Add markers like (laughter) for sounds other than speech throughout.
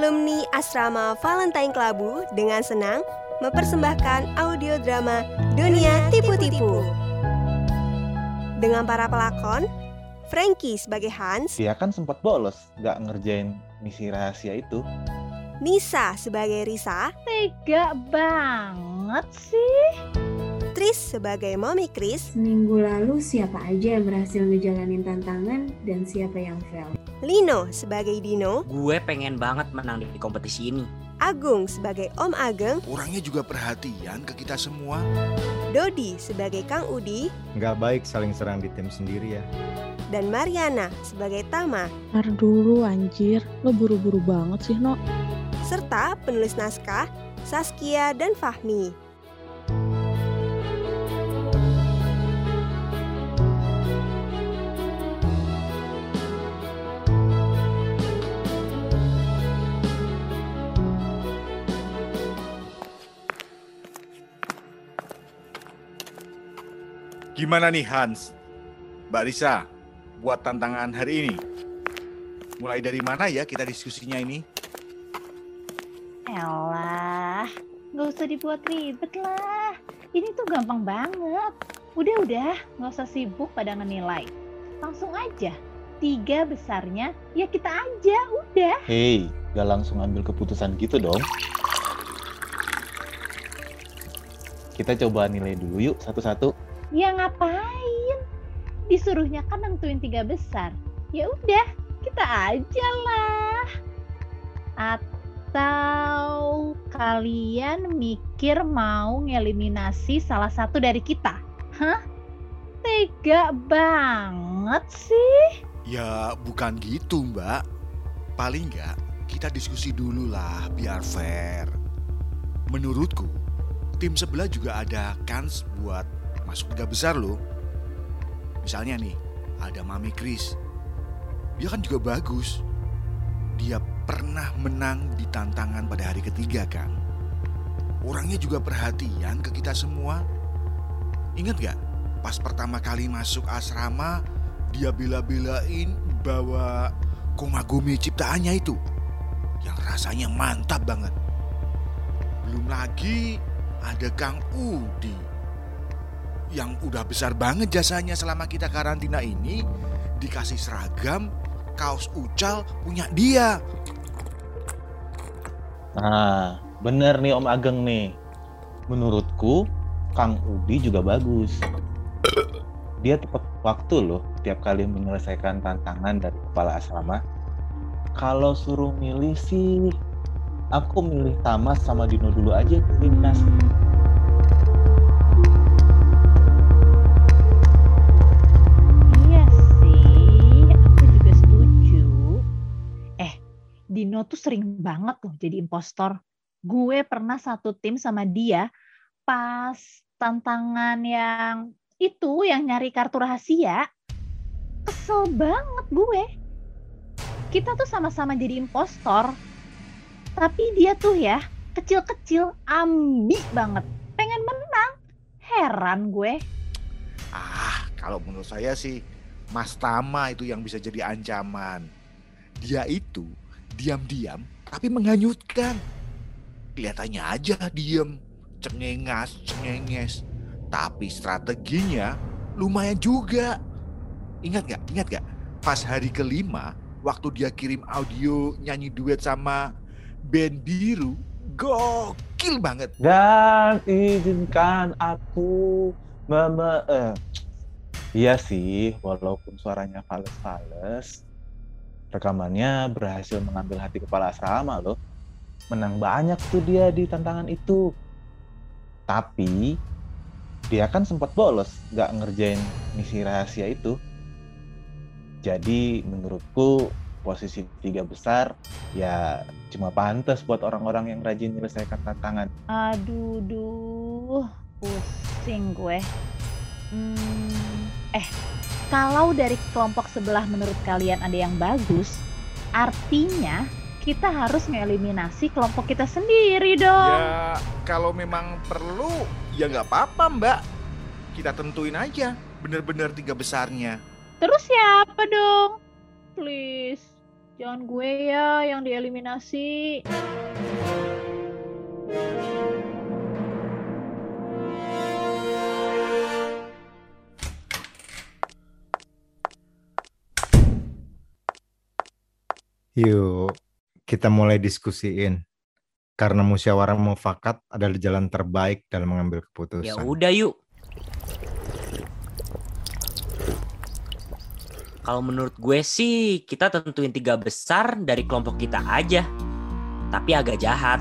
Alumni Asrama Valentine Klabu dengan senang mempersembahkan audio drama Dunia Tipu-Tipu. Dengan para pelakon, Frankie sebagai Hans, Dia kan sempat bolos, nggak ngerjain misi rahasia itu. Nisa sebagai Risa, Tega banget sih. Tris sebagai Mommy Chris, Seminggu lalu siapa aja yang berhasil ngejalanin tantangan dan siapa yang fail? Lino sebagai Dino, Gue pengen banget menang di kompetisi ini. Agung sebagai Om Ageng, Orangnya juga perhatian ke kita semua. Dodi sebagai Kang Udi, Nggak baik saling serang di tim sendiri ya. dan Mariana sebagai Tama, Ntar dulu anjir, lo buru-buru banget sih no. serta penulis naskah Saskia dan Fahmi. Gimana nih Hans? Mbak Risa, buat tantangan hari ini. Mulai dari mana ya kita diskusinya ini? Elah, nggak usah dibuat ribet lah. Ini tuh gampang banget. Udah-udah, nggak usah sibuk pada ngenilai. Langsung aja. Tiga besarnya, ya kita aja, udah. Hei, nggak langsung ambil keputusan gitu dong. Kita coba nilai dulu yuk satu-satu. Ya ngapain? Disuruhnya kan nentuin tiga besar. Ya udah, kita aja lah. Atau kalian mikir mau ngeliminasi salah satu dari kita? Hah? Tega banget sih. Ya bukan gitu mbak. Paling nggak kita diskusi dulu lah biar fair. Menurutku tim sebelah juga ada kans buat masuk tiga besar loh. Misalnya nih ada Mami Chris. Dia kan juga bagus. Dia pernah menang di tantangan pada hari ketiga kan. Orangnya juga perhatian ke kita semua. Ingat gak pas pertama kali masuk asrama dia bela-belain bawa komagumi ciptaannya itu yang rasanya mantap banget. Belum lagi ada Kang Udi yang udah besar banget jasanya selama kita karantina ini dikasih seragam kaos ucal punya dia. Nah, bener nih Om Ageng nih. Menurutku, Kang Udi juga bagus. Dia tepat waktu loh tiap kali menyelesaikan tantangan dari kepala asrama. Kalau suruh milih sih, aku milih Tama sama Dino dulu aja eliminasi. Tuh sering banget loh jadi impostor. Gue pernah satu tim sama dia pas tantangan yang itu yang nyari kartu rahasia. Kesel banget gue. Kita tuh sama-sama jadi impostor. Tapi dia tuh ya kecil-kecil ambi banget. Pengen menang. Heran gue. Ah, kalau menurut saya sih Mas Tama itu yang bisa jadi ancaman. Dia itu diam-diam tapi menghanyutkan. Kelihatannya aja diam, cengengas, cengenges. Tapi strateginya lumayan juga. Ingat gak? Ingat gak? Pas hari kelima, waktu dia kirim audio nyanyi duet sama band biru, gokil banget. Dan izinkan aku meme eh. Iya sih, walaupun suaranya fales-fales, rekamannya berhasil mengambil hati kepala asrama loh. Menang banyak tuh dia di tantangan itu. Tapi dia kan sempat bolos, nggak ngerjain misi rahasia itu. Jadi menurutku posisi tiga besar ya cuma pantas buat orang-orang yang rajin menyelesaikan tantangan. Aduh, duh, pusing gue. Hmm, eh, kalau dari kelompok sebelah menurut kalian ada yang bagus, artinya kita harus ngeliminasi kelompok kita sendiri dong. Ya kalau memang perlu ya nggak apa-apa mbak. Kita tentuin aja bener-bener tiga besarnya. Terus siapa dong? Please, Jangan gue ya yang dieliminasi. Yuk, kita mulai diskusiin. Karena musyawarah mufakat adalah jalan terbaik dalam mengambil keputusan. Ya udah yuk. Kalau menurut gue sih kita tentuin tiga besar dari kelompok kita aja. Tapi agak jahat.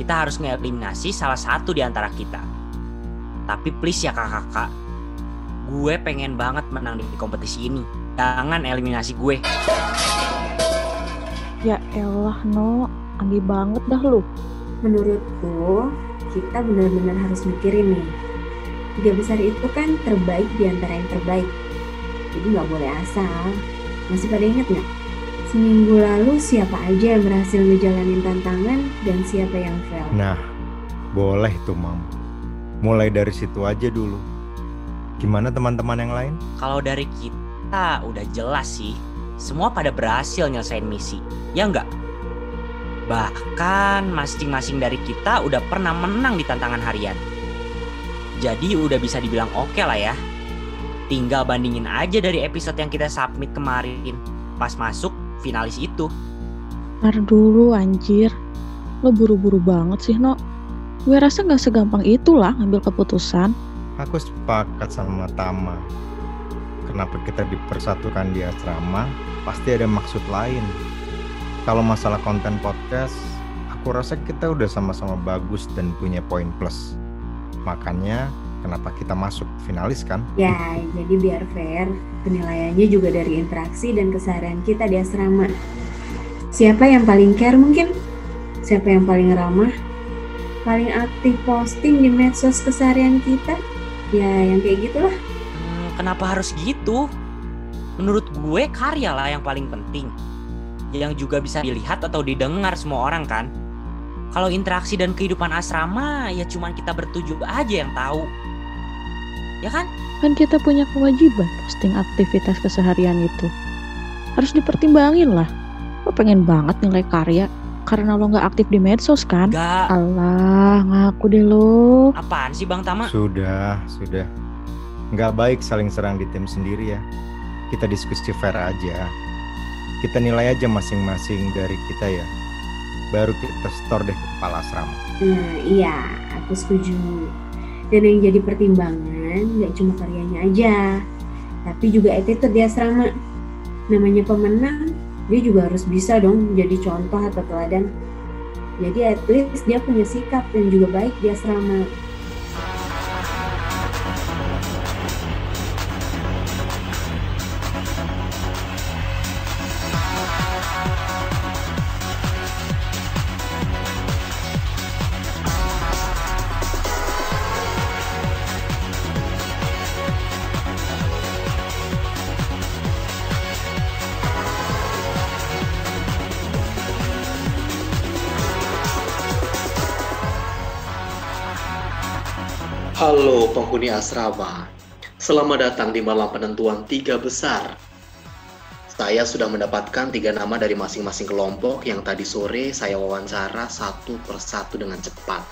Kita harus ngeliminasi salah satu di antara kita. Tapi please ya kakak-kakak. Gue pengen banget menang di kompetisi ini. Jangan eliminasi gue. Ya elah, No. Anggi banget dah lu. Menurutku, kita benar-benar harus mikirin nih. Tiga besar itu kan terbaik di antara yang terbaik. Jadi nggak boleh asal. Masih pada inget nggak? Seminggu lalu siapa aja yang berhasil ngejalanin tantangan dan siapa yang fail? Nah, boleh tuh, Mam. Mulai dari situ aja dulu. Gimana teman-teman yang lain? Kalau dari kita udah jelas sih. Semua pada berhasil nyelesain misi. Ya enggak? Bahkan masing-masing dari kita udah pernah menang di tantangan harian. Jadi udah bisa dibilang oke lah ya. Tinggal bandingin aja dari episode yang kita submit kemarin. Pas masuk finalis itu. Ntar dulu anjir. Lo buru-buru banget sih, No. Gue rasa gak segampang itulah ngambil keputusan. Aku sepakat sama Tama. Kenapa kita dipersatukan di asrama? Pasti ada maksud lain. Kalau masalah konten podcast, aku rasa kita udah sama-sama bagus dan punya poin plus. Makanya kenapa kita masuk finalis kan? Ya, jadi biar fair, penilaiannya juga dari interaksi dan keseharian kita di asrama. Siapa yang paling care mungkin? Siapa yang paling ramah? Paling aktif posting di medsos keseharian kita? Ya, yang kayak gitulah. Kenapa harus gitu? Menurut gue karya lah yang paling penting. Yang juga bisa dilihat atau didengar semua orang kan. Kalau interaksi dan kehidupan asrama ya cuman kita bertujuh aja yang tahu. Ya kan? Kan kita punya kewajiban posting aktivitas keseharian itu. Harus dipertimbangin lah. Lo pengen banget nilai karya karena lo nggak aktif di medsos kan? Gak. Alah, ngaku deh lo. Apaan sih Bang Tama? Sudah, sudah. Nggak baik saling serang di tim sendiri ya. Kita diskusi fair aja. Kita nilai aja masing-masing dari kita ya. Baru kita store deh ke kepala asrama. Nah, iya, aku setuju. Dan yang jadi pertimbangan nggak cuma karyanya aja, tapi juga attitude di asrama. Namanya pemenang, dia juga harus bisa dong menjadi contoh atau teladan. Jadi at least dia punya sikap yang juga baik di asrama. Penghuni asrama, selamat datang di malam penentuan tiga besar. Saya sudah mendapatkan tiga nama dari masing-masing kelompok yang tadi sore saya wawancara satu persatu dengan cepat.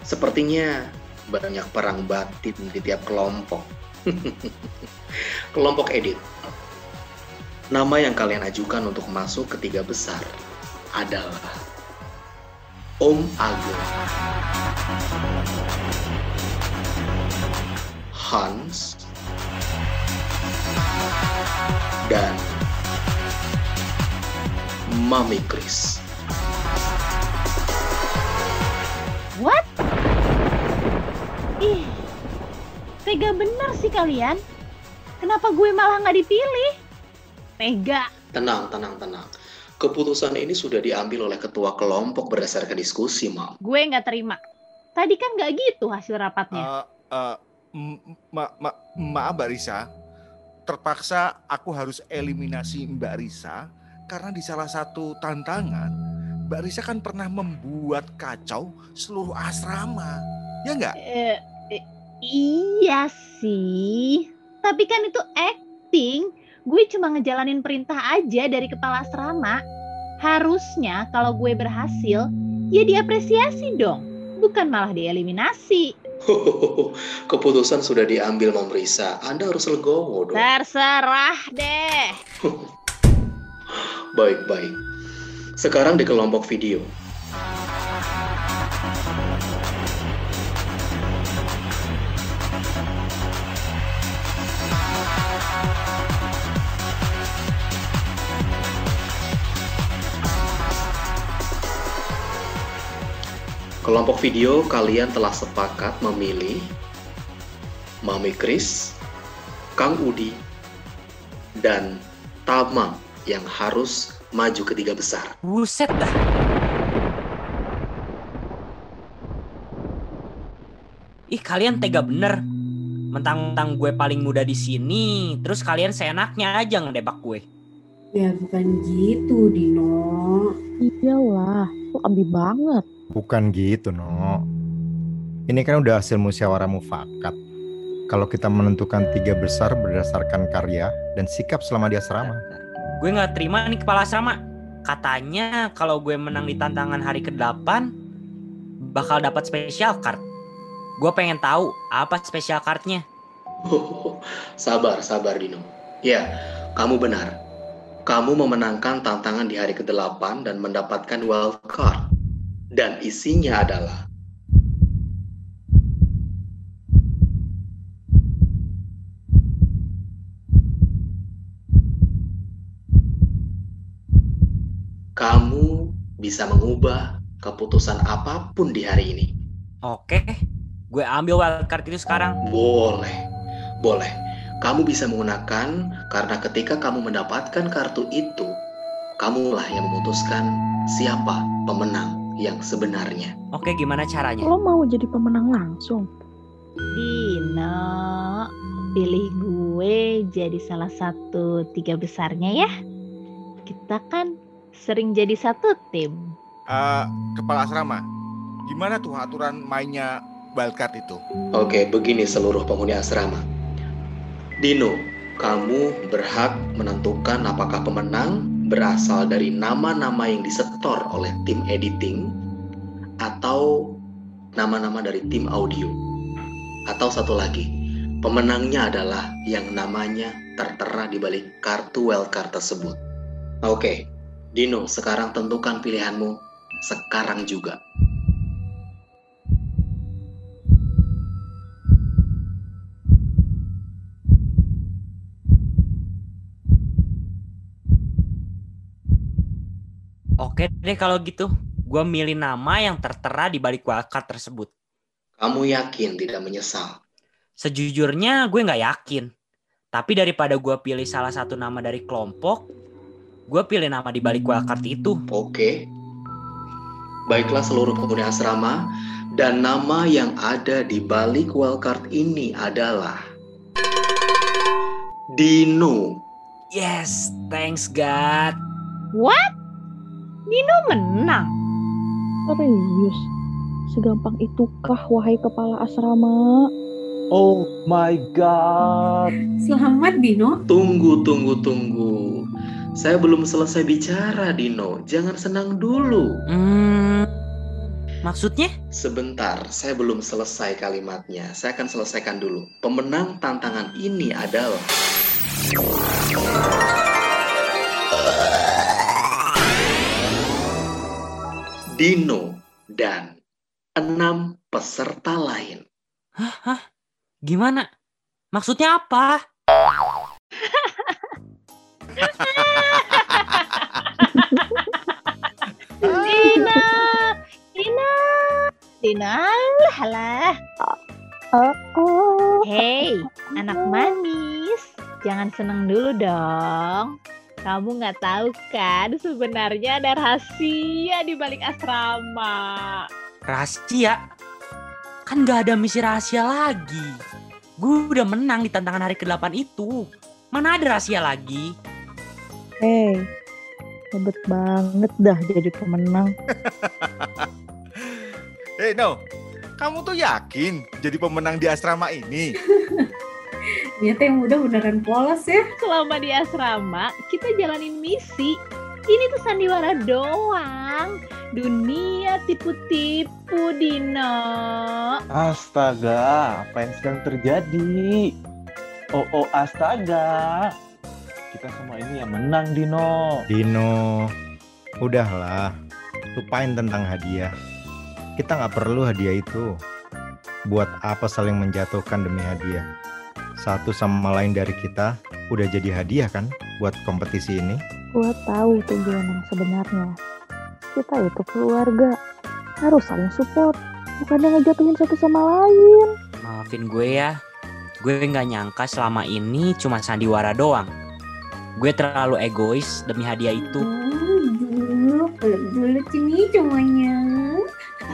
Sepertinya banyak perang batin di tiap kelompok. (laughs) kelompok edit. Nama yang kalian ajukan untuk masuk ke tiga besar adalah Om Ageng. Hans, dan Mami Chris. What? Ih, tega bener sih kalian. Kenapa gue malah nggak dipilih? Tega. Tenang, tenang, tenang. Keputusan ini sudah diambil oleh ketua kelompok berdasarkan diskusi, Mam. Gue nggak terima. Tadi kan nggak gitu hasil rapatnya. Eh, eh, m- ma- ma- maaf Mbak Risa, terpaksa aku harus eliminasi Mbak Risa karena di salah satu tantangan Mbak Risa kan pernah membuat kacau seluruh asrama, ya nggak? Eh, eh, iya sih. Tapi kan itu acting. gue cuma ngejalanin perintah aja dari kepala asrama. Harusnya kalau gue berhasil, ya diapresiasi dong, bukan malah dieliminasi. (laughs) Keputusan sudah diambil Mam Risa. Anda harus legowo dong. Terserah deh. (laughs) Baik-baik. Sekarang di kelompok video. Kelompok video kalian telah sepakat memilih Mami Kris, Kang Udi, dan Tama yang harus maju ke tiga besar. Buset dah. Ih kalian tega bener. Mentang-mentang gue paling muda di sini, terus kalian seenaknya aja ngedebak gue. Ya bukan gitu, Dino. Iyalah, lo ambi banget. Bukan gitu, No. Ini kan udah hasil musyawarah mufakat. Kalau kita menentukan tiga besar berdasarkan karya dan sikap selama di asrama. Gue nggak terima nih kepala asrama. Katanya kalau gue menang di tantangan hari ke-8 bakal dapat special card. Gue pengen tahu apa special cardnya. (laughs) sabar, sabar Dino. Ya, kamu benar. Kamu memenangkan tantangan di hari ke-8 dan mendapatkan wild card. Dan isinya adalah kamu bisa mengubah keputusan apa pun di hari ini. Oke, gue ambil wildcard itu sekarang. Boleh, boleh. Kamu bisa menggunakan karena ketika kamu mendapatkan kartu itu, kamulah yang memutuskan siapa pemenang yang sebenarnya. Oke, gimana caranya? Lo mau jadi pemenang langsung? Dino, pilih gue jadi salah satu tiga besarnya ya. Kita kan sering jadi satu tim. Eh, kepala asrama, gimana tuh aturan mainnya wildcard itu? Oke, begini seluruh penghuni asrama. Dino, kamu berhak menentukan apakah pemenang berasal dari nama-nama yang disetor oleh tim editing atau nama-nama dari tim audio. Atau satu lagi, pemenangnya adalah yang namanya tertera di balik kartu wildcard tersebut. Oke, Dino, sekarang tentukan pilihanmu sekarang juga. Oke deh kalau gitu. Gue milih nama yang tertera di balik wildcard tersebut. Kamu yakin tidak menyesal? Sejujurnya gue nggak yakin. Tapi daripada gue pilih salah satu nama dari kelompok, gue pilih nama di balik wildcard itu. Oke. Baiklah seluruh penghuni asrama, dan nama yang ada di balik wildcard ini adalah Dino. Yes, thanks God. What? Dino menang. Serius? Segampang itukah wahai kepala asrama? Oh my god. Selamat, Dino. Tunggu, tunggu, tunggu. Saya belum selesai bicara, Dino. Jangan senang dulu. Hmm, maksudnya? Sebentar, saya belum selesai kalimatnya. Saya akan selesaikan dulu. Pemenang tantangan ini adalah Dino dan enam peserta lain. Hah? Hah? Gimana? Maksudnya apa? Dina, Dina, Dina, halah. Oh, oh. Hey, anak manis, jangan seneng dulu dong. Kamu nggak tahu kan sebenarnya ada rahasia di balik asrama. Rahasia? Kan gak ada misi rahasia lagi. Gue udah menang di tantangan hari ke-8 itu. Mana ada rahasia lagi? Hei, hebat banget dah jadi pemenang. (laughs) Eh, no. Kamu tuh yakin jadi pemenang di asrama ini? (laughs) Ternyata yang muda beneran polos ya. Selama di asrama, kita jalanin misi. Ini tuh sandiwara doang. Dunia tipu-tipu, Dino. Astaga, apa yang sedang terjadi? Oh, oh, astaga. Kita semua ini yang menang, Dino. Dino, udahlah, lupain tentang hadiah. Kita nggak perlu hadiah itu. Buat apa saling menjatuhkan demi hadiah? Satu sama lain dari kita udah jadi hadiah kan buat kompetisi ini? Gue tahu tujuan yang sebenarnya. Kita itu keluarga. Harus saling support. Bukannya ngejatuhin satu sama lain. Maafin gue ya. Gue nggak nyangka selama ini cuma sandiwara doang. Gue terlalu egois demi hadiah itu. Oh, dulu, dulu sini semuanya.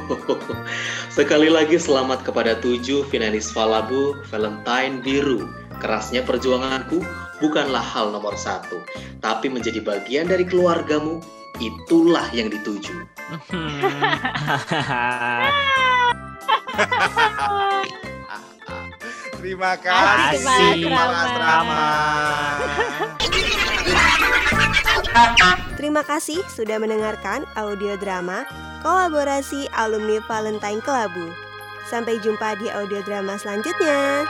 (laughs) Sekali lagi selamat kepada tujuh finalis Falabu Valentine Biru. Kerasnya perjuanganku bukanlah hal nomor satu, tapi menjadi bagian dari keluargamu, itulah yang dituju. (laughs) Terima kasih Asrama. Asrama. Terima kasih sudah mendengarkan audio drama kolaborasi alumni Valentine Kelabu. Sampai jumpa di audio drama selanjutnya.